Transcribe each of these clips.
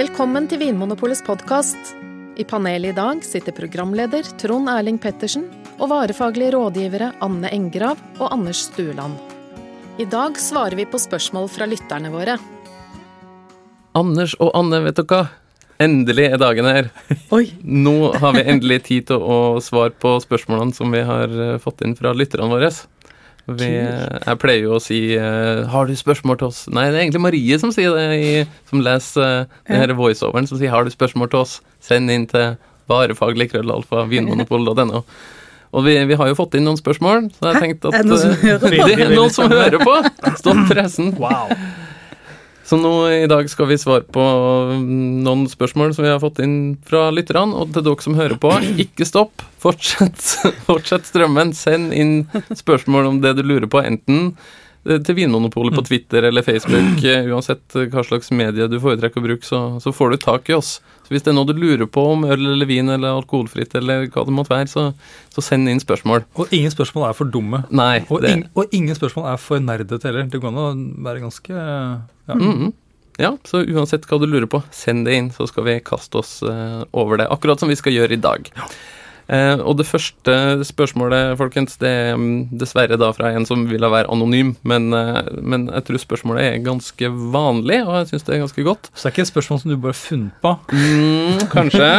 Velkommen til Vinmonopolets podkast. I panelet i dag sitter programleder Trond Erling Pettersen og varefaglige rådgivere Anne Engrav og Anders Stueland. I dag svarer vi på spørsmål fra lytterne våre. Anders og Anne, vet dere hva? Endelig er dagen her. Oi. Nå har vi endelig tid til å svare på spørsmålene som vi har eh, fått inn fra lytterne våre. Vi, jeg pleier jo å si uh, 'Har du spørsmål til oss?' Nei, det er egentlig Marie som sier det, i, som leser uh, den her voiceoveren, som sier 'Har du spørsmål til oss?' Send inn til varefaglig krøllalfa vinmonopol.no. Og vi, vi, har jo fått inn noen spørsmål, så jeg tenkte at Er det noen som hører på? Det er noen som hører på! Stopp pressen. Wow. Så nå i dag skal vi svare på noen spørsmål som vi har fått inn fra lytterne. Og til dere som hører på, ikke stopp. Fortsett, fortsett strømmen. Send inn spørsmål om det du lurer på, enten til Vinmonopolet på Twitter eller Facebook. Uansett hva slags medie du foretrekker å bruke, så, så får du tak i oss. Så hvis det er noe du lurer på om øl eller vin eller alkoholfritt eller hva det måtte være, så, så send inn spørsmål. Og ingen spørsmål er for dumme. Nei, Og, ing, og ingen spørsmål er for nerdete heller. Det går an å være ganske ja. Mhm. Ja, så uansett hva du lurer på, send det inn, så skal vi kaste oss eh, over det. Akkurat som vi skal gjøre i dag. Eh, og det første spørsmålet, folkens, det er mm, dessverre da fra en som ville være anonym, men, eh, men jeg tror spørsmålet er ganske vanlig, og jeg syns det er ganske godt. Så det er ikke et spørsmål som du bare har funnet på. Mm, kanskje.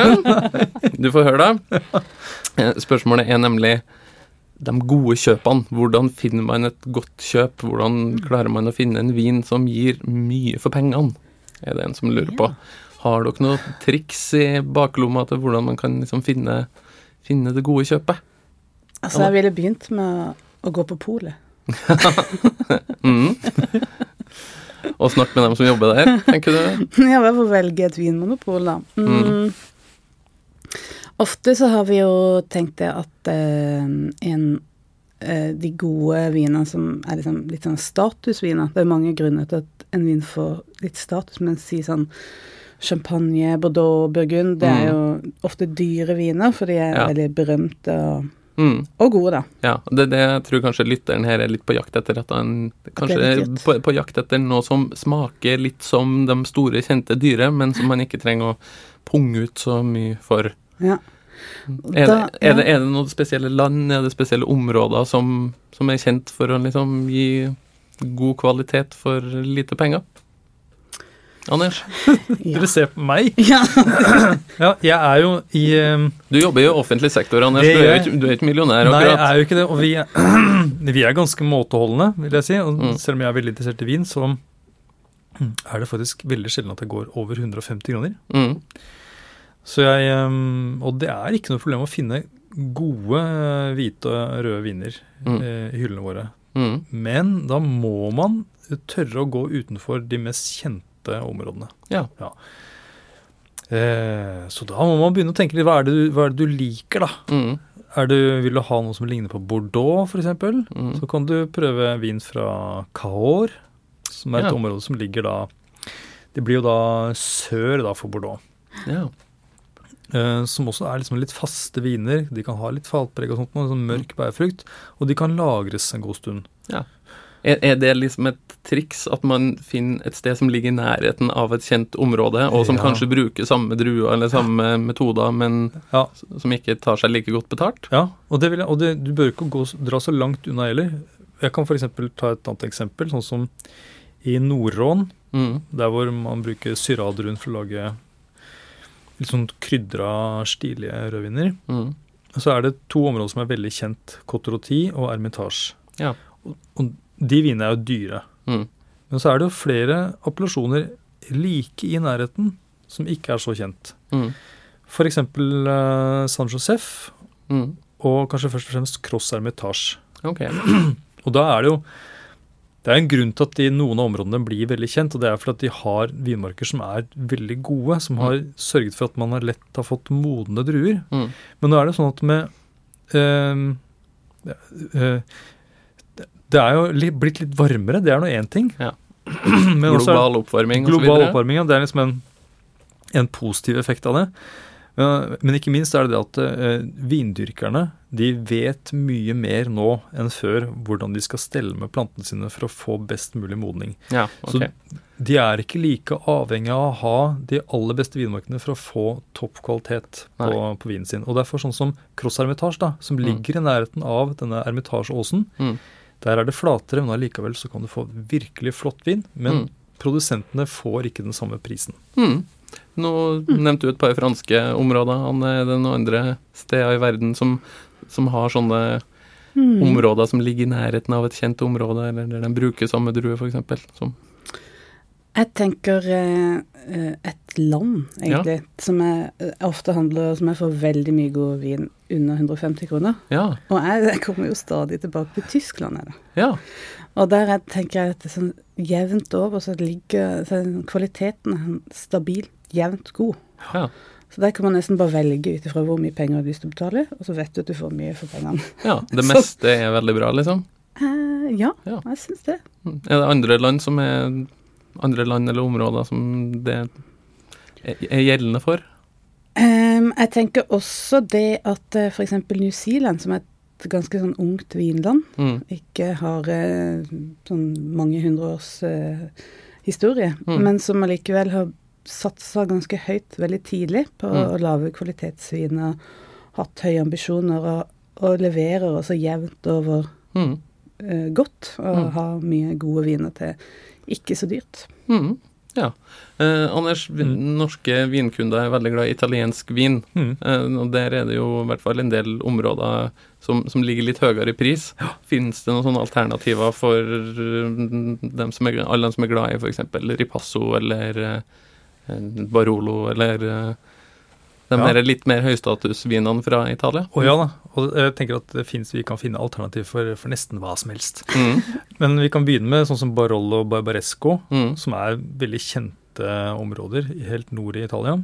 Du får høre, da. Eh, Spørsmålet er nemlig de gode kjøpene. Hvordan finner man et godt kjøp? Hvordan klarer man å finne en vin som gir mye for pengene? Er det en som lurer på. Har dere noen triks i baklomma til hvordan man kan liksom finne, finne det gode kjøpet? Altså, jeg ville begynt med å gå på polet. Mm. Og snakke med dem som jobber der, tenker du? Ja, i hvert fall velge et vinmonopol, da. Mm. Ofte så har vi jo tenkt det at eh, en eh, De gode vinene som er liksom litt sånn statusviner Det er mange grunner til at en vin får litt status, men si sånn champagne, bordeaux, burgund Det er jo ofte dyre viner, for de er Ja. veldig berømte og, Mm. og gode, da. Ja, det er det jeg tror kanskje lytteren her er litt på jakt etter. At han kanskje det er er på, på jakt etter noe som smaker litt som de store, kjente dyre, men som man ikke trenger å punge ut så mye for. Ja. Er, Da- det, er, det, er det noen spesielle land, er det spesielle områder som, som er kjent for å liksom gi god kvalitet for lite penger? Anders, Ja. Dere ser på meg. ja. Ja, jeg er jo i um, du jobber jo i offentlig sektor, Anders. Det Du er ikke, du er ikke millionær, Nei, jeg er jo ikke det. Og vi er, vi er ganske måteholdne, vil jeg si. Og Mm. selv om jeg er veldig interessert i vin, så er det faktisk veldig sjelden at det går over 150 kroner. Mm. Så jeg, um, og det er ikke noe problem å finne gode hvite og røde viner Mm. eh, i hyllene våre. Mm. Men da må man tørre å gå utenfor de mest kjente områdene. Ja. Eh, så da må man begynne å tenke litt hva er det du, er det du liker, da? Mm. Du, vil du ha noe som ligner på Bordeaux, f.eks.? Mm. Så kan du prøve vin fra Cahors, som er et Ja. område som ligger da Det blir jo da sør da for Bordeaux. Ja. Eh, som også er liksom litt faste viner. De kan ha litt fatpreg og sånt, noe sånn mørk bærfrukt. Og de kan lagres en god stund. Er, er det liksom et triks at man finner et sted som ligger i nærheten av et kjent område, og som Ja. kanskje bruker samme druer eller samme metoder, men Ja, som ikke tar seg like godt betalt? ja og, det vil jeg, og det, du bør ikke gå, dra så langt unna heller. Jeg kan f.eks. ta et annet eksempel, sånn som i Nord-Rån, Mm. der hvor man bruker syradrun for å lage litt sånn krydra, stilige rødviner. Mm. Så er det to områder som er veldig kjent, Cotroti og Ermitage. Ja. Og, og de vinene er jo dyre. Mm. Men så er det jo flere appellasjoner like i nærheten som ikke er så kjent. Mm. F.eks. Uh, San Josef, Mm. og kanskje først og fremst Cross Hermitage. Okay. Og da er det jo det er en grunn til at de, noen av områdene blir veldig kjent, og det er fordi at de har vinmarker som er veldig gode, som har sørget for at man har lett har fått modne druer. Mm. Men nå er det sånn at med øh, eh, det- er jo litt, blitt litt varmere, det er nå én ting. Ja. Men også Global oppvarming og så Global oppvarming, ja. Det er liksom en, en positiv effekt av det. Men, men ikke minst er det det at eh, vindyrkerne de vet mye mer nå enn før hvordan de skal stelle med plantene sine for å få best mulig modning. Ja, Så de er ikke like avhengig av å ha de aller beste vinmarkene for å få topp kvalitet på, på vinen sin. Og derfor sånn som Cross Hermitage, da, som Mm. ligger i nærheten av denne Hermitage-åsen, Mm. Der er det flatere, men allikevel så kan du få virkelig flott vin. Men Mm. produsentene får ikke den samme prisen. Mm. Nå nevnte du et par franske områder. Anne, er det noen andre steder i verden som, som har sånne Mm. områder som ligger i nærheten av et kjent område, eller der de bruker samme drue, f.eks.? Jeg tenker eh, eh, et land, egentlig, som jeg eh, ofte handler Som jeg får veldig mye god vin under 150 kroner. Ja. Og jeg, jeg kommer jo stadig tilbake til Tyskland. Jeg, da. Ja. Og der jeg, tenker jeg at det er sånn jevnt over, så ligger så er kvaliteten stabil, jevnt god. Ja. Så der kan man nesten bare velge ut ifra hvor mye penger du har lyst til å betale, og så vet du at du får mye for pengene. ja. Det meste er veldig bra, liksom? Eh, ja, Ja. jeg syns det. Mm. Er det andre land som er andre land eller områder som det er, gjeldende for? Um, jeg tenker også det at uh, f.eks. New Zealand, som er et ganske sånn ungt vinland, Mm. ikke har eh, sånn mange hundre års uh, historie, Mm. men som allikevel har satsa ganske høyt veldig tidlig på Mm. å lage kvalitetsvin og hatt høye ambisjoner og, og leverer også jevnt over Mm. eh, godt og Mm. har mye gode viner til ikke så dyrt. Mm. Ja. Eh, Anders, Mm. norske vinkunder er veldig glad i italiensk vin. Mm. Eh, og der er det jo i hvert fall en del områder som, som ligger litt høyere i pris. Finnes det noen sånne alternativer for eh, dem som er, alle dem som er glad i f.eks. Ripasso eller eh, Barolo eller eh, de Ja. der litt mer høystatusvinene fra Italia? Oh, ja da, og jeg tenker at det finnes, vi kan finne alternativ for, for nesten hva som helst. Mm. Men vi kan begynne med sånn som Barolo og Barbaresco, Mm. som er veldig kjente områder i- helt nord i Italia.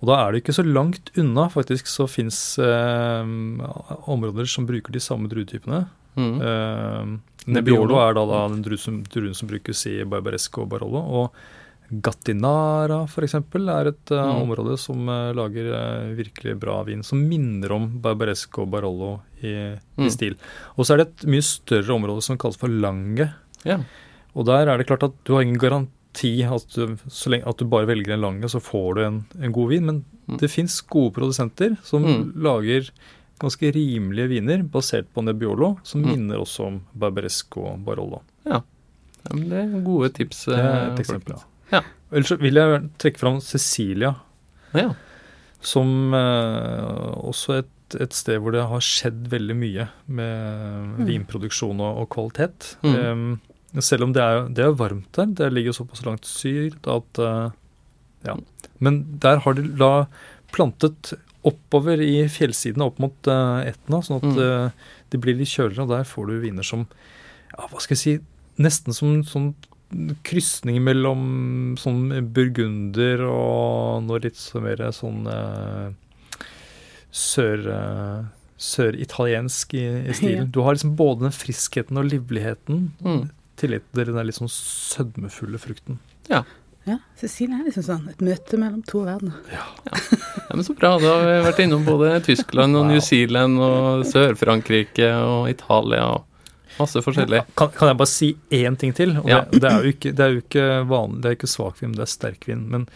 Og da er det ikke så langt unna, faktisk, så fins eh, områder som bruker de samme druetypene. Mm. Eh, Nebbiolo. Nebbiolo er da, da den druen som, druen som brukes i Barbaresco og Barolo. Og Gattinara f.eks. er et uh, Mm. område som uh, lager uh, virkelig bra vin, som minner om Barbaresco og Barolo i, Mm. i stil. Og så er det et mye større område som kalles for Lange. Yeah. Og der er det klart at du har ingen garanti at du, så lenge, at du bare velger en Lange, så får du en, en god vin. Men Mm. det fins gode produsenter som Mm. lager ganske rimelige viner basert på Nebbiolo, som Mm. minner også om Barbaresco og Barolo. Ja, men det er gode tips. Det er et eksempel. folkens. Ja. Ellers vil jeg trekke fram Cecilia, Ja. som eh, også et, et sted hvor det har skjedd veldig mye med Mm. vinproduksjon og, og kvalitet. Mm. Um, selv om det er, det er varmt der, det ligger såpass langt syrt, at uh, Ja. Men der har de da plantet oppover i fjellsidene opp mot uh, Etna, sånn at Mm. eh, det blir litt kjøligere, og der får du viner som ja, hva skal jeg si, nesten som sånn krysning mellom sånn burgunder og noe litt så mer sånn uh, sør... eh, Søritaliensk i, i stilen. Ja. Du har liksom både den friskheten og livligheten, Mm. tillit til den der litt sånn sødmefulle frukten. Ja, Ja, Cecilie er liksom sånn et møte mellom to verdener. Ja, men Så bra. Da har vi vært innom både Tyskland og New Zealand og Sør-Frankrike og Italia og masse forskjellig. Kan, kan jeg bare si én ting til? Og Ja. det, det, er jo ikke, det er jo ikke vanlig, det er ikke svakvin, det er sterkvin. Men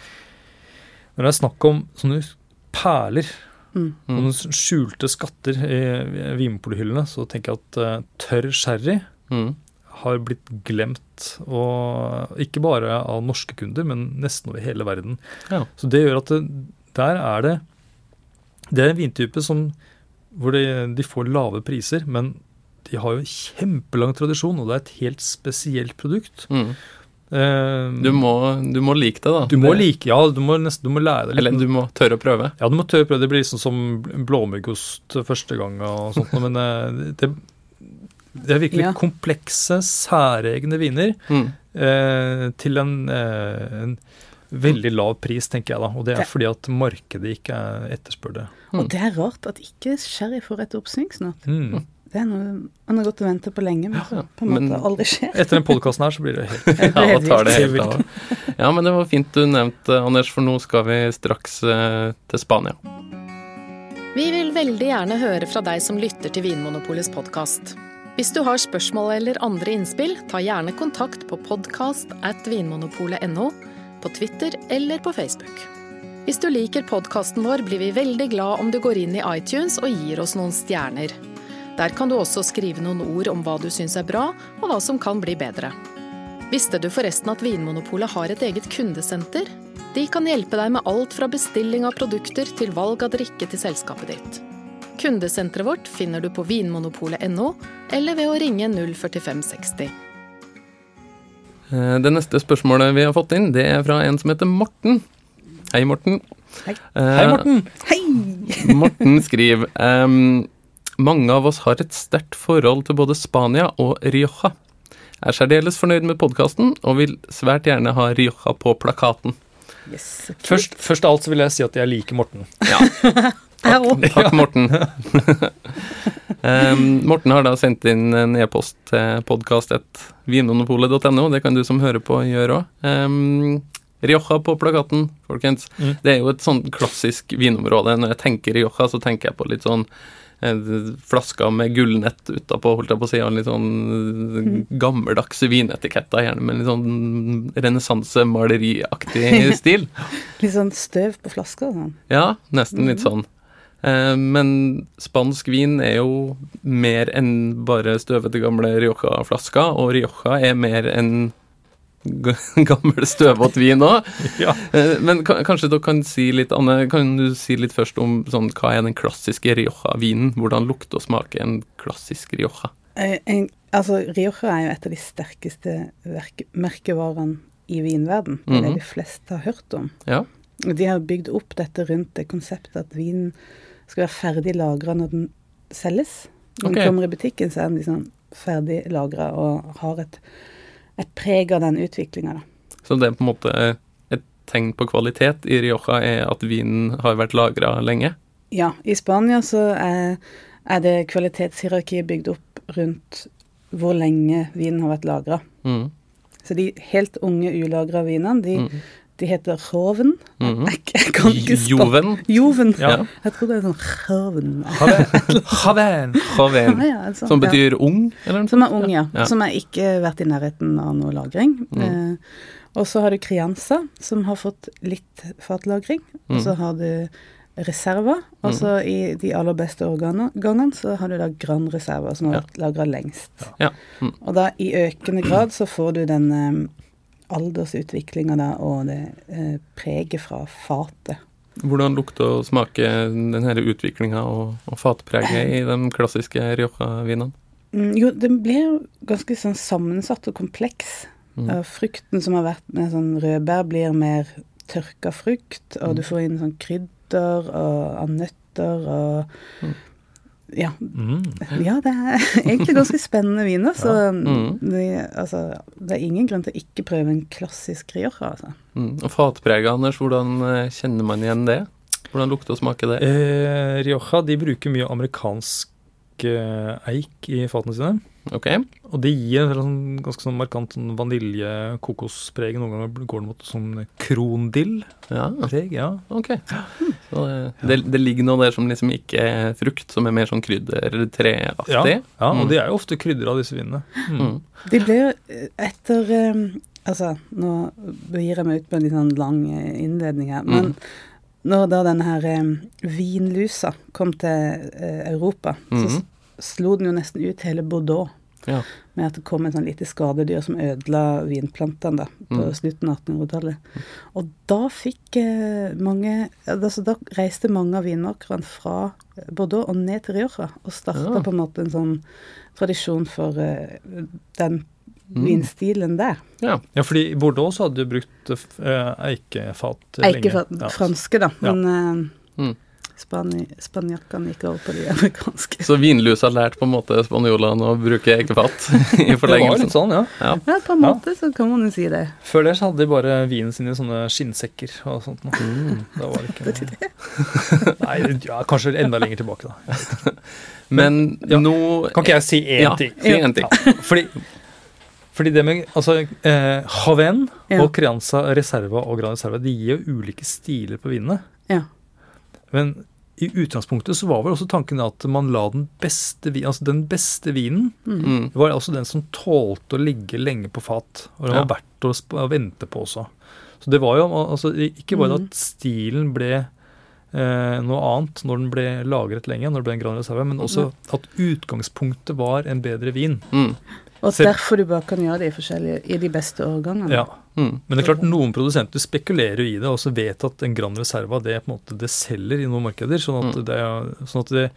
når det er snakk om sånne perler Mm. Mm. noen skjulte skatter i vinmonopolhyllene, så tenker jeg at uh, tørr sherry Mm. har blitt glemt, og ikke bare av norske kunder, men nesten over hele verden. Ja. Så det gjør at det, der er det Det er en vintype som hvor de, de får lave priser, men de har jo en kjempelang tradisjon, og det er et helt spesielt produkt. Mm. Eh, Du, må, du må like det, da. du må Det- like, ja, du må nesten du må lære litt. Eller du må tørre å prøve. Ja, du må tørre å prøve. Det blir liksom som blåmuggost første gang og sånt, men eh, det, det er virkelig Ja. komplekse, særegne viner Mm. eh, til en, eh, en veldig lav pris, tenker jeg da. Og det er fordi at markedet ikke er etterspør det. Mm. Og det er rart at ikke sherry får et oppsving snart. Mm. Det er noe man har gått og ventet på lenge, men Ja, ja. på en måte men- aldri skjer. Etter den podkasten her så blir det helt Ja, er da tar det helt helt av. Ja, men det var fint du nevnte, Anders, for nå skal vi straks eh, til Spania. Vi vil veldig gjerne høre fra deg som lytter til Vinmonopolets podkast. Hvis du har spørsmål eller andre innspill, ta gjerne kontakt på podkast at vinmonopolet.no, på Twitter eller på Facebook. Hvis du liker podkasten vår, blir vi veldig glad om du går inn i iTunes og gir oss noen stjerner. Der kan du også skrive noen ord om hva du syns er bra, og hva som kan bli bedre. Visste du forresten at Vinmonopolet har et eget kundesenter? De kan hjelpe deg med alt fra bestilling av produkter til valg av drikke til selskapet ditt. Kundesenteret vårt finner du på vinmonopolet.no, eller ved å ringe 04560. Eh, Det neste spørsmålet vi har fått inn, det er fra en som heter Morten. Hei, Morten. Hei. Eh, Hei, Morten! Hei! Morten skriver ehm, Mange av oss har et sterkt forhold til både Spania og Rioja. Jeg Er særdeles fornøyd med podkasten og vil svært gjerne ha Rioja på plakaten. Yes. Først, først av alt så vil jeg si at jeg liker Morten. Ja. Takk, Takk, Morten. um, Morten har da sendt inn en e-post til podkast.vinmonopolet.no. Det kan du som hører på gjøre òg. Rioja på plakaten, folkens. Mm. Det er jo et sånn klassisk vinområde. Når jeg tenker Rioja, så tenker jeg på litt sånn flasker med gullnett utapå, holdt jeg på å si, og litt sånn eh, gammeldagse vinetiketter, gjerne med litt sånn renessansemaleriaktig stil. Litt sånn støv på flaska og sånn. Ja, nesten litt sånn. Eh, men spansk vin er jo mer enn bare støvete gamle Rioja-flasker, og Rioja er mer enn gammel støvete vin òg. Ja. Men kanskje dere kan si litt, Anne, kan du si litt først om sånn, hva er den klassiske Rioja-vinen? Hvordan lukter og smaker en klassisk Rioja? Eh, en, altså, Rioja er jo et av de sterkeste merkevarene i vinverden. Det er det Mhm. de fleste har hørt om. Ja. De har bygd opp dette rundt det konseptet at vinen skal være ferdig lagra når den selges. Når okay. den kommer i butikken, så er den liksom ferdig lagra og har et, et preg av den utviklinga, da. Så det er på en måte et tegn på kvalitet i Rioja er at vinen har vært lagra lenge? Ja, i Spania så er, er det kvalitetshierarkiet bygd opp rundt hvor lenge vinen har vært lagra. Mm. Så de helt unge ulagra vinene, de, Mm. De heter Hoven. Mm -hmm. Jeg, jeg kan ikke stoppe Joven. Joven. Ja. Jeg tror det er sånn Hoven. Hoven. Hoven. Ja, ja, altså, Som ja. betyr ung, eller Som er ung, ja. Ja. Som har ikke vært i nærheten av noe lagring. Mm. Eh, og så har du Crianza, som har fått litt fatlagring. Og så Mm. har du Reserva, og så i de aller beste årgangene så har du da Gran Reserva, som har Ja. vært lagra lengst. Ja. Mm. Og da i økende grad så får du den eh, aldersutviklinga og det eh, preget fra fatet. Hvordan lukter og smaker denne utviklinga og, og fatpreget i de klassiske Rioja-vinene? Mm, jo, den blir ganske sånn sammensatt og kompleks. Mm. Frukten som har vært med sånn rødbær, blir mer tørka frukt, og Mm. du får inn sånn krydder og av nøtter og Mm. Ja, Mm. ja, det er egentlig ganske spennende viner. Så Mm. det, altså, det er ingen grunn til å ikke prøve en klassisk Rioja, altså. Mm. Og fatpreget, Anders, hvordan eh, kjenner man igjen det? Hvordan lukter og smaker det? Eh, Rioja de bruker mye amerikansk eh, eik i fatene sine. Ok? Og det gir en sånn, ganske sånn markant sånn vanilje-kokospreg. Noen ganger går det mot sånn krondill-preg. Ja, ja. ok. Så det, det, det ligger noe der som liksom ikke er frukt, som er mer sånn krydder-treaktig? Ja, ja, og Mm. de er jo ofte krydder av disse vinene. Mm. Mm. De blir jo etter eh, Altså, nå begir jeg meg ut på en litt sånn lang eh, innledning her, men Mm. når da denne her eh, vinlusa kom til eh, Europa, så -hmm. Slo den jo nesten ut hele Bordeaux. Ja. Med at det kom en sånn lite skadedyr som ødela vinplantene da, på Mm. slutten av 1800-tallet. Og da fikk eh, mange altså Da reiste mange av vinmakerne fra Bordeaux og ned til Rioja, og starta Ja. på en måte en sånn tradisjon for eh, den Mm. vinstilen der. ja. Ja, fordi i Bordeaux så hadde du brukt eh, eikefat lenge. Eikefat, Ja. franske, da, Ja. men eh, Mm. Spani spanjakkene gikk over på de amerikanske. Så vinlus har lært på en måte spanjolene å bruke ekefat i Det var forlengelsen? litt sånn, ja. Ja. Ja, på en Ja. måte så kan man jo si det. Før det så hadde de bare vinen sin i sånne skinnsekker og sånt. Mm. Da var det ikke Nei, ja, kanskje enda lenger tilbake, da. Men Ja. nå Kan ikke jeg si én Ja, ting? si en ting. Ja, fordi, fordi det med altså, eh, Haven Ja. og Crianza Reserva og Gran Reserva de gir jo ulike stiler på vinene. Ja. Men i utgangspunktet så var vel også tanken at man la den beste, vinen, altså den beste vinen Mm. var altså den som tålte å ligge lenge på fat. Og den Ja. var verdt å, vente på også. Så det var jo altså, ikke bare mm. at stilen ble eh, noe annet når den ble lagret lenge, når det ble en Gran Reserve, men også at utgangspunktet var en bedre vin. Mm. Og at Se- derfor du bare kan gjøre det i forskjellige i de beste årgangene. Ja. Mm. Men det er klart noen produsenter spekulerer jo i det, og så vet at en Gran Reserva det på en måte det selger i noen markeder. Sånn at Mm. det, er- sånn at det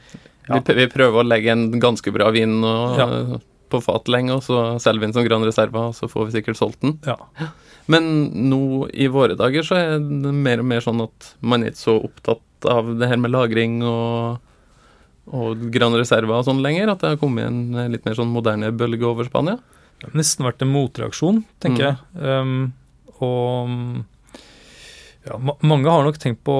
Vi, vi prøver å legge en ganske bra vin og, Ja. på fat lenge, og så selger vi den som Gran Reserva, og så får vi sikkert solgt den. Ja. Men nå i våre dager så er det mer og mer sånn at man er ikke så opptatt av det her med lagring og, og Gran Reserva og sånn lenger, at det har kommet en litt mer sånn moderne bølge over Spania. Det har nesten vært en motreaksjon, tenker Mm. jeg. Um, og ja, ma mange har nok tenkt på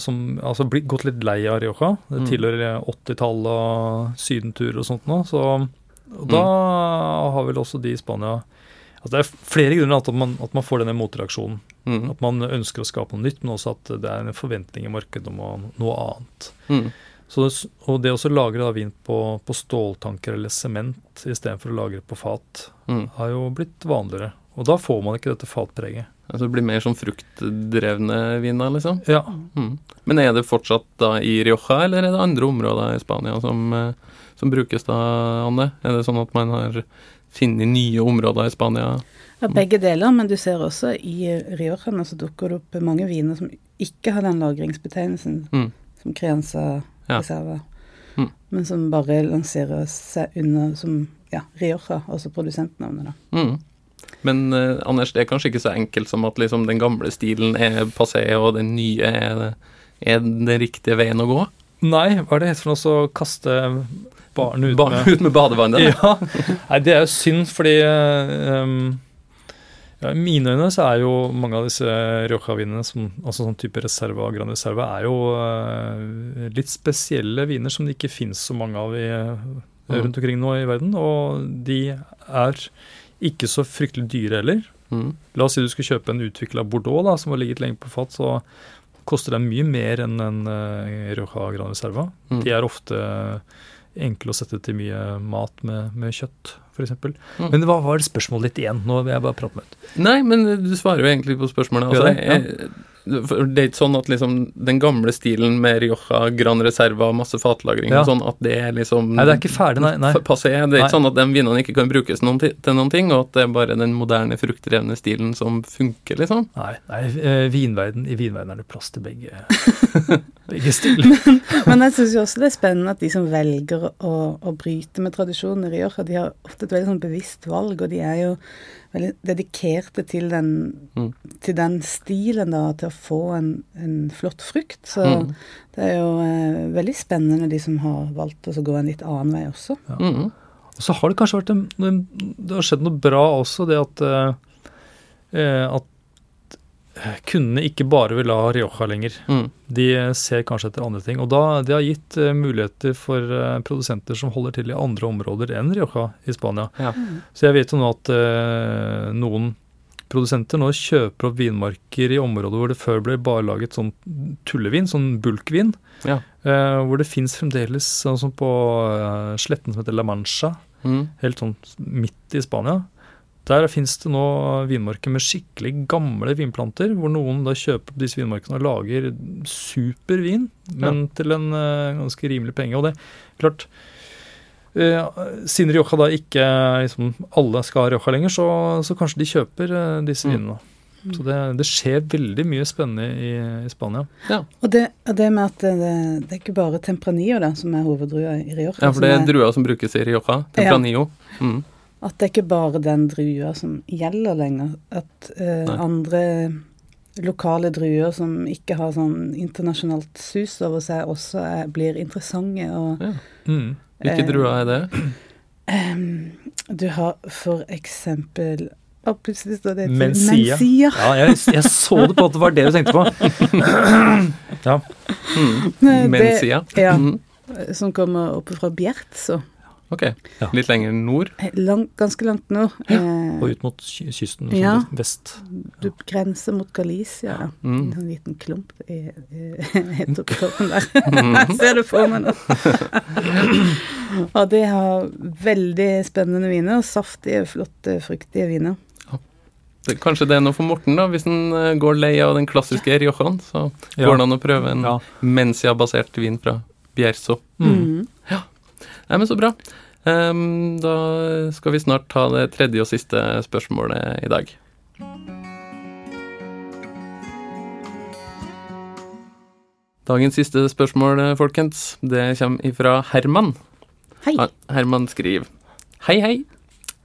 som, altså blitt, gått litt lei av Rioja. Det Mm. tilhører 80-tallet og sydentur og sånt nå. Så og da Mm. har vel også de i Spania altså Det er flere grunner til at man, at man får denne motreaksjonen. Mm. At man ønsker å skape noe nytt, men også at det er en forventning i markedet om å- noe annet. Så, det- og det å lagre da vin på, på ståltanker eller sement istedenfor å lagre på fat, Mm. har jo blitt vanligere. Og da får man ikke dette fatpreget. Altså det blir mer sånn fruktdrevne viner, liksom. Ja. Mm. Men er det fortsatt da i Rioja, eller er det andre områder i Spania som, eh, som brukes da, Anne? Er det sånn at man har funnet nye områder i Spania? Ja, begge deler, men du ser også i Riojaene så dukker det opp mange viner som ikke har den lagringsbetegnelsen Mm. som Crianza Ja. reserver. Mm. men som bare lanserer seg under som ja, Rioja, altså produsentnavnet, da. Mm. Men eh, Anders, det er kanskje ikke så enkelt som at liksom den gamle stilen er passé, og den nye er, er den riktige veien å gå? Nei, hva er det helt for noe å kaste barn ut Ba med ut med badevannet? Ja. Nei, det er jo synd, fordi eh, um, ja, I mine øyne så er jo mange av disse Rioja-vinene, altså sånn type Reserva og Gran Reserva, er jo eh, litt spesielle viner som det ikke finnes så mange av i, Mm. rundt omkring nå i verden. Og de er ikke så fryktelig dyre heller. Mm. La oss si du skulle kjøpe en utvikla Bordeaux da, som har ligget lenge på fat, så koster den mye mer enn en uh, Rioja Gran Reserva. Mm. De er ofte enkle å sette til mye mat med, med kjøtt, f.eks. Mm. Men hva var det spørsmålet ditt igjen? Nå vil jeg bare prate med ut. Nei, men du svarer jo egentlig på spørsmålet. Altså, det? Ja. jeg- det er ikke sånn at liksom den gamle stilen med Rioja, Gran Reserva, masse fatlagring Ja. og sånn, at det er liksom Nei, det er ikke ferdig, nei. nei. Passé. Det er Nei. ikke sånn at de vinene ikke kan brukes noen til noen ting, og at det er bare den moderne, fruktdrevne stilen som funker, liksom. Nei, nei eh, vinverden, I vinverden er det plass til begge, men. Men jeg syns jo også det er spennende at de som velger å, å bryte med tradisjonen i Rioja, de har ofte et veldig sånn bevisst valg, og de er jo veldig dedikerte til den, Mm. til den stilen, da, til å få en, en flott frukt. Så Mm. det er jo eh, veldig spennende, de som har valgt å gå en litt annen vei også. Mm. Og så har det kanskje vært en, en Det har skjedd noe bra også, det at eh, eh, at kundene ikke bare vil ha Rioja lenger. Mm. De ser kanskje etter andre ting. Og da, det har gitt eh, muligheter for eh, produsenter som holder til i andre områder enn Rioja i Spania. Ja. Så jeg vet jo nå at eh, noen produsenter nå kjøper opp vinmarker i områder hvor det før ble bare laget sånn tullevin, sånn bulkvin. Ja. eh, hvor det fins fremdeles sånn som på eh, sletten som heter La Mancha, Mm. helt sånn midt i Spania. Der fins det nå vinmarker med skikkelig gamle vinplanter, hvor noen da kjøper på disse vinmarkene og lager super vin, men til en uh, ganske rimelig penge. Og det klart uh, Siden Rioja da ikke liksom, alle skal ha Rioja lenger, så, så kanskje de kjøper uh, disse Mm. vinene. Så det, det skjer veldig mye spennende i, i Spania. Og det, det med at det, det er ikke bare Tempranillo da, som er hoveddrua i Rioja. ja, for det er, er drua som brukes i Rioja. Tempranillo. Mm. At det er ikke bare den drua som gjelder lenger. At eh, andre lokale druer som ikke har sånn internasjonalt sus over seg, også er, blir interessante. Og Ja. Mm. Hvilke Eh, druer er det? ehm, du har for eksempel Å, plutselig står det til Mensia. Mencia. Ja, jeg, jeg så det på at det var det du tenkte på. ja. Mm. Mensia. det- ja. Mm. Som kommer oppe fra Bjertso. Ok. Ja. Litt lenger nord. Eh, Langt, ganske langt nord. Ja. Og ut mot ky- kysten, sånn Ja. vest. du grenser mot Galicia. Ja. Mm. En sånn liten klump i- i- toppen der. Ser du for meg nå. og de har veldig spennende viner, og saftige, flotte, fruktige viner. Kanskje det er noe for Morten, da, hvis han eh, går lei av den klassiske Riojan. Så Ja. går det an å prøve en Ja. Mencia-basert vin fra Bierzo. Mm. Nei, men så bra. Um, da skal vi snart ta det tredje og siste spørsmålet i dag. Dagens siste spørsmål, folkens, det kommer ifra Herman. Hei. Herman skriver Hei, hei.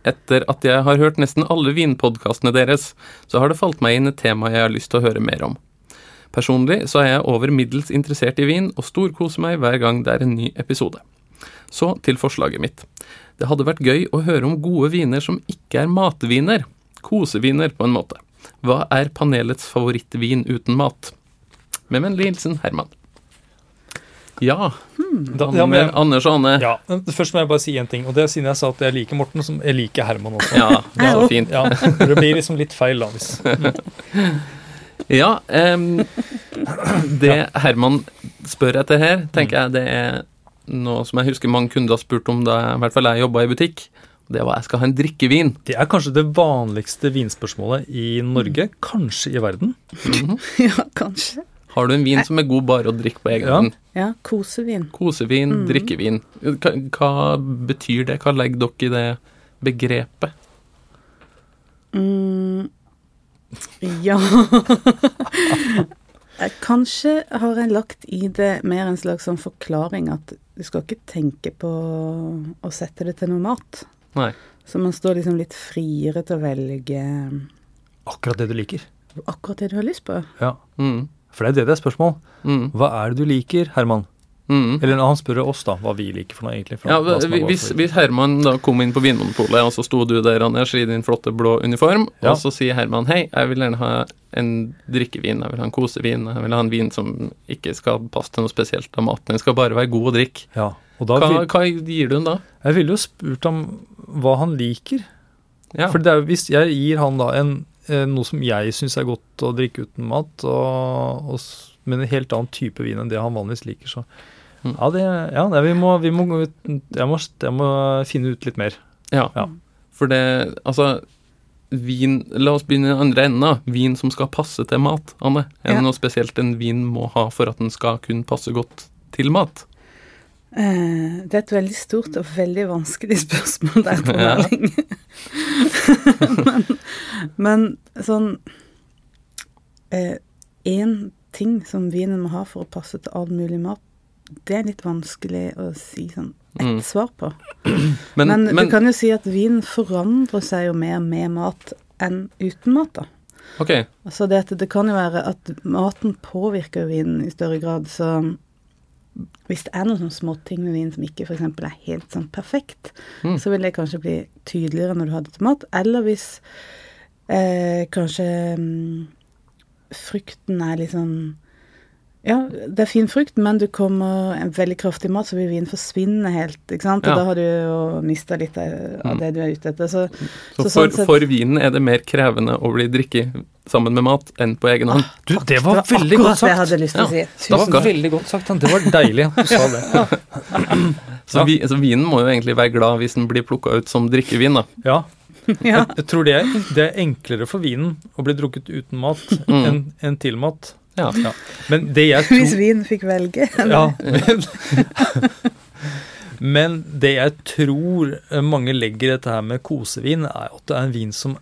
Etter at jeg har hørt nesten alle vinpodkastene deres, så har det falt meg inn et tema jeg har lyst til å høre mer om. Personlig så er jeg over middels interessert i vin, og storkoser meg hver gang det er en ny episode. Så til forslaget mitt. Det hadde vært gøy å høre om gode viner som ikke er matviner. Koseviner, på en måte. Hva er panelets favorittvin uten mat? Med vennlig hilsen Herman. Ja, Da, ja, men, Anders og Anne. ja, Først må jeg bare si en ting. Og det er siden jeg sa at jeg liker Morten, som jeg liker Herman også. Ja, det er fint. Ja, Det blir liksom litt feil, da. Hvis. Ja, Um, det Herman spør etter her, tenker jeg det er noe som jeg husker mange kunder har spurt om da i hvert fall jeg jobba i butikk. Det var jeg skal ha en drikkevin. Det er kanskje det vanligste vinspørsmålet i Norge, kanskje i verden. Ja, kanskje. Har du en vin som er god bare å drikke på egen Ja. hånd? Ja, kosevin. Kosevin, drikkevin. Hva, hva betyr det? Hva legger dere i det begrepet? Mm, ja Kanskje har jeg lagt i det mer en slags sånn forklaring at du skal ikke tenke på å sette det til noe mat. Nei. Så man står liksom litt friere til å velge Akkurat det du liker. akkurat det du har lyst på. Ja, Mm, For det er det det er spørsmål. mm, Hva er det du liker, Herman? Mm. Eller han spør oss, da, hva vi liker for noe, egentlig. For Ja, vår hvis, hvis Herman da kom inn på Vinmonopolet, og så sto du der, Anders, i din flotte blå uniform, Ja. og så sier Herman hei, jeg vil gjerne ha en drikkevin, jeg vil ha en kosevin, jeg vil ha en vin som ikke skal passe til noe spesielt av maten, den skal bare være god å drikke. Ja, Hva, vil, hva gir du den da? Jeg ville jo spurt ham hva han liker. Ja. For det er, hvis jeg gir han da en, eh, noe som jeg syns er godt å drikke uten mat, og, og, men en helt annen type vin enn det han vanligvis liker, så. Ja, det, ja det, vi, må, vi må jeg må, jeg må finne ut litt mer. Ja. Ja. For det, altså Vin La oss begynne i andre enden. da. Vin som skal passe til mat, Anne. Er Ja. det noe spesielt en vin må ha for at den skal kunne passe godt til mat? Uh, det er et veldig stort og veldig vanskelig spørsmål der, Ja. Erling. men, men sånn Én ting som vinen må ha for å passe til all mulig mat, det er litt vanskelig å si sånn ett Mm. svar på. Men, Men, men, du kan jo si at vinen forandrer seg jo mer med mat enn uten mat, da. Okay. Altså det, det kan jo være at maten påvirker vinen i større grad, så hvis det er noen sånne småting med vin som ikke f.eks. er helt sånn perfekt, Mm. så vil det kanskje bli tydeligere når du har det til mat. Eller hvis eh, kanskje mm, frukten er litt sånn Ja, det er fin frukt, men du kommer en veldig kraftig mat, så vil vinen forsvinne helt, ikke sant? Og Ja. da har du jo mista litt av, Mm. det du er ute etter. Så, Så, så for, sånn sett- for vinen er det mer krevende å bli drikket sammen med mat enn på egen hånd. Du, det var det var veldig akkurat sagt! det jeg hadde lyst til å si. Ja. Det var veldig godt sagt. Det var deilig at du sa det. Så, vi, så vinen må jo egentlig være glad hvis den blir plukka ut som drikkevin, da. Ja, Ja. jeg tror det er, det er enklere for vinen å bli drukket uten mat Mm. enn enn til mat. Ja. Ja. Men det jeg Hvis vin fikk velge. Ja, men, men det jeg tror mange legger i dette her med kosevin, er at det er en vin som,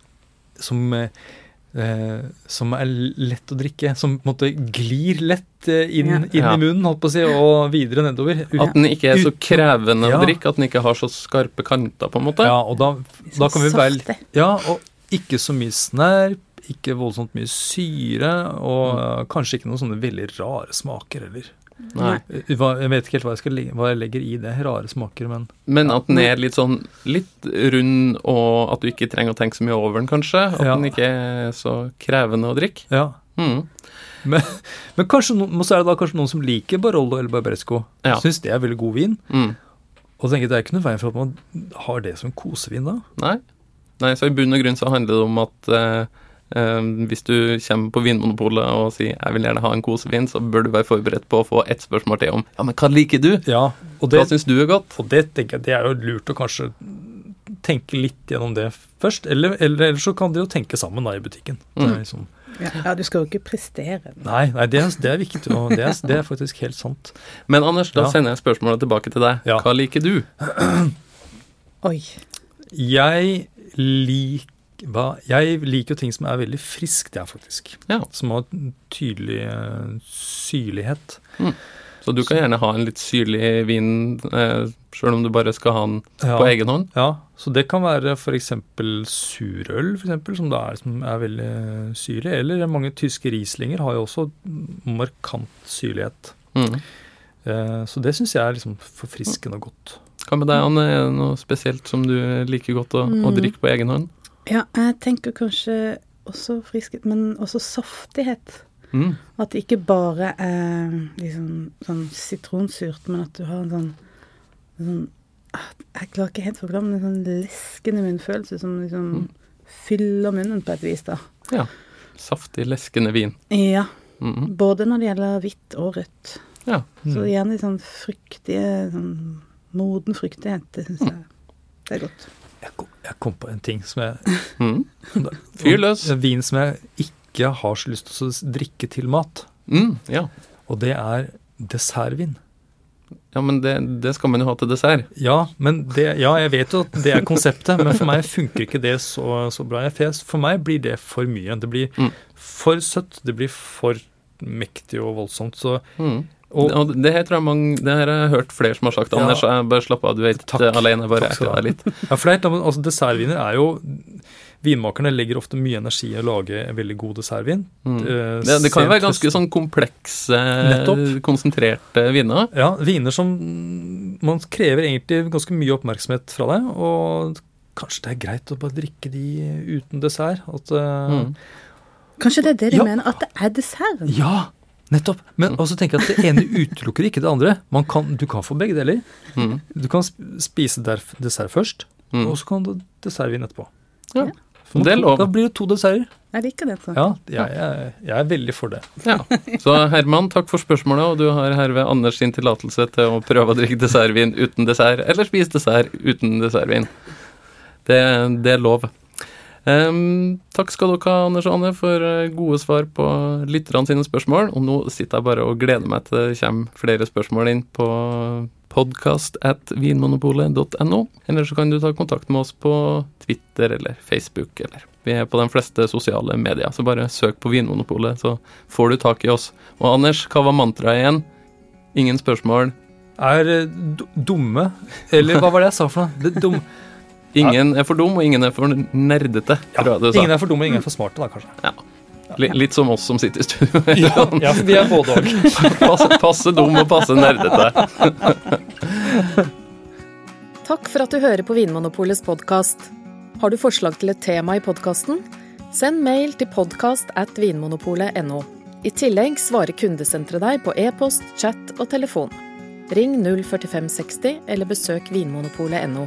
som, eh, som er lett å drikke. Som på en måte glir lett eh, inn, Ja. inn i munnen, holdt på å si, og videre nedover. Ut- At den ikke er så krevende Ja. å drikke, at den ikke har så skarpe kanter, på en måte. Ja, og da, da kan vi være Ja, og ikke så mye snerp, ikke voldsomt mye syre, og Mm. eh, kanskje ikke noen sånne veldig rare smaker heller. Nei. Eh, Jeg vet ikke helt hva jeg, skal, hva jeg legger i det. Rare smaker, men Men at den er litt sånn litt rund, og at du ikke trenger å tenke så mye over den, kanskje. At Ja. den ikke er så krevende å drikke. ja. Mm. Men, kanskje no, så er det da kanskje noen som liker Barolo eller Barbaresco. Ja. Syns det er veldig god vin. Mm. Og tenker Det er ikke noe veien for at man har det som kosevin da. Nei. Nei, så i bunn og grunn så handler det om at eh, hvis du kommer på Vinmonopolet og sier 'jeg vil gjerne ha en kosevin', så bør du være forberedt på å få ett spørsmål til om 'ja, men hva liker du'? Ja, og Hva det, syns du er godt? og det tenker jeg det er jo lurt å kanskje tenke litt gjennom det først. Eller, eller, eller så kan de jo tenke sammen da i butikken. Det Mm. er liksom, Ja, ja, du skal jo ikke prestere. nei, nei det, er, det er viktig, og det er, det er faktisk helt sant. Men Anders, da Ja. sender jeg spørsmålet tilbake til deg. Ja. Hva liker du? Oi. Jeg lik, hva, jeg liker jo ting som er veldig friskt, jeg, faktisk. Ja. Som har tydelig eh, syrlighet. Så du kan gjerne ha en litt syrlig vin, eh, sjøl om du bare skal ha den Ja. på egen hånd. Ja, så det kan være f.eks. surøl, for eksempel, som, er, som er veldig syrlig. Eller mange tyske rieslinger har jo også markant syrlighet. Mm. Eh, så det syns jeg er liksom forfriskende og godt. Hva med deg, Anne? Er det noe spesielt som du liker godt å, å Mm. drikke på egen hånd? Ja, jeg tenker kanskje også friskhet, men også saftighet. Mm. At det ikke bare er liksom sånn sitronsurt, men at du har en sånn, en sånn ah, Jeg klarer ikke helt å forklare, men en sånn leskende munnfølelse som liksom Mm. fyller munnen på et vis, da. Ja. Saftig, leskende vin. Ja. Mm. Både når det gjelder hvitt og rødt. Ja. Så Mm. gjerne litt sånn fruktige, sånn moden fruktighet. Det syns jeg det er godt. Jeg jeg kom på en ting som jeg Mm. Fyr løs. Vin som jeg ikke har så lyst til å drikke til mat. Mm. Ja. Og det er dessertvin. ja, men det, det skal man jo ha til dessert. Ja, men det, ja, jeg vet jo at det er konseptet, men for meg funker ikke det så, så bra. For meg blir det for mye. Det blir Mm. for søtt, det blir for mektig og voldsomt. Så, Mm. Og, Og det her tror jeg mange Det her har jeg hørt flere som har sagt. Ja. Anders, jeg bare slapp av, du vet Takk. alene. Bare Takk deg litt. ja, for det er, altså, dessertviner er jo Vinmakerne legger ofte mye energi i å lage en veldig god dessertvin. Mm. Eh, Det, det kan jo være ganske sånn komplekse, Nettopp. konsentrerte viner. Ja, viner som Man krever egentlig ganske mye oppmerksomhet fra deg, og kanskje det er greit å bare drikke de uten dessert. At, eh, Mm. Kanskje det er det de Ja. mener, at det er desserten? Ja, nettopp. Men også tenker jeg at det ene utelukker ikke det andre. Man kan, du kan få begge deler. Mm. Du kan spise dessert først, Mm. og så kan du dessertvin etterpå. Ja. For Det er lov. Da blir det to desserter. Jeg liker det. Så. Ja, jeg, jeg, jeg er veldig for det. Ja. Så Herman, takk for spørsmålet, og du har herved Anders sin tillatelse til å prøve å drikke dessertvin uten dessert, eller spise dessert uten dessertvin. Det, det er lov. Ehm, takk skal dere ha, Anders og Anne, for eh, gode svar på lytterne sine spørsmål. Og nå sitter jeg bare og gleder meg til det kommer flere spørsmål inn på podkast at vinmonopolet.no. Eller så kan du ta kontakt med oss på Twitter eller Facebook, eller vi er på de fleste sosiale medier. Så bare søk på Vinmonopolet, så får du tak i oss. Og Anders, hva var mantraet igjen? Ingen spørsmål. Er eh, dumme Eller hva var det jeg sa for noe? Det, dum. Ingen er for dum, og ingen er for nerdete, Ja, du ingen er for dum, og ingen er for smarte, da, kanskje. Li- Litt som oss som sitter i studio. Ja, ja vi er både òg. passe, passe dum og passe nerdete. Takk for at du hører på Vinmonopolets podkast. Har du forslag til et tema i podkasten? Send mail til podkast at vinmonopolet.no. I tillegg svarer kundesenteret deg på e-post, chat og telefon. Ring 04560 eller besøk vinmonopolet.no.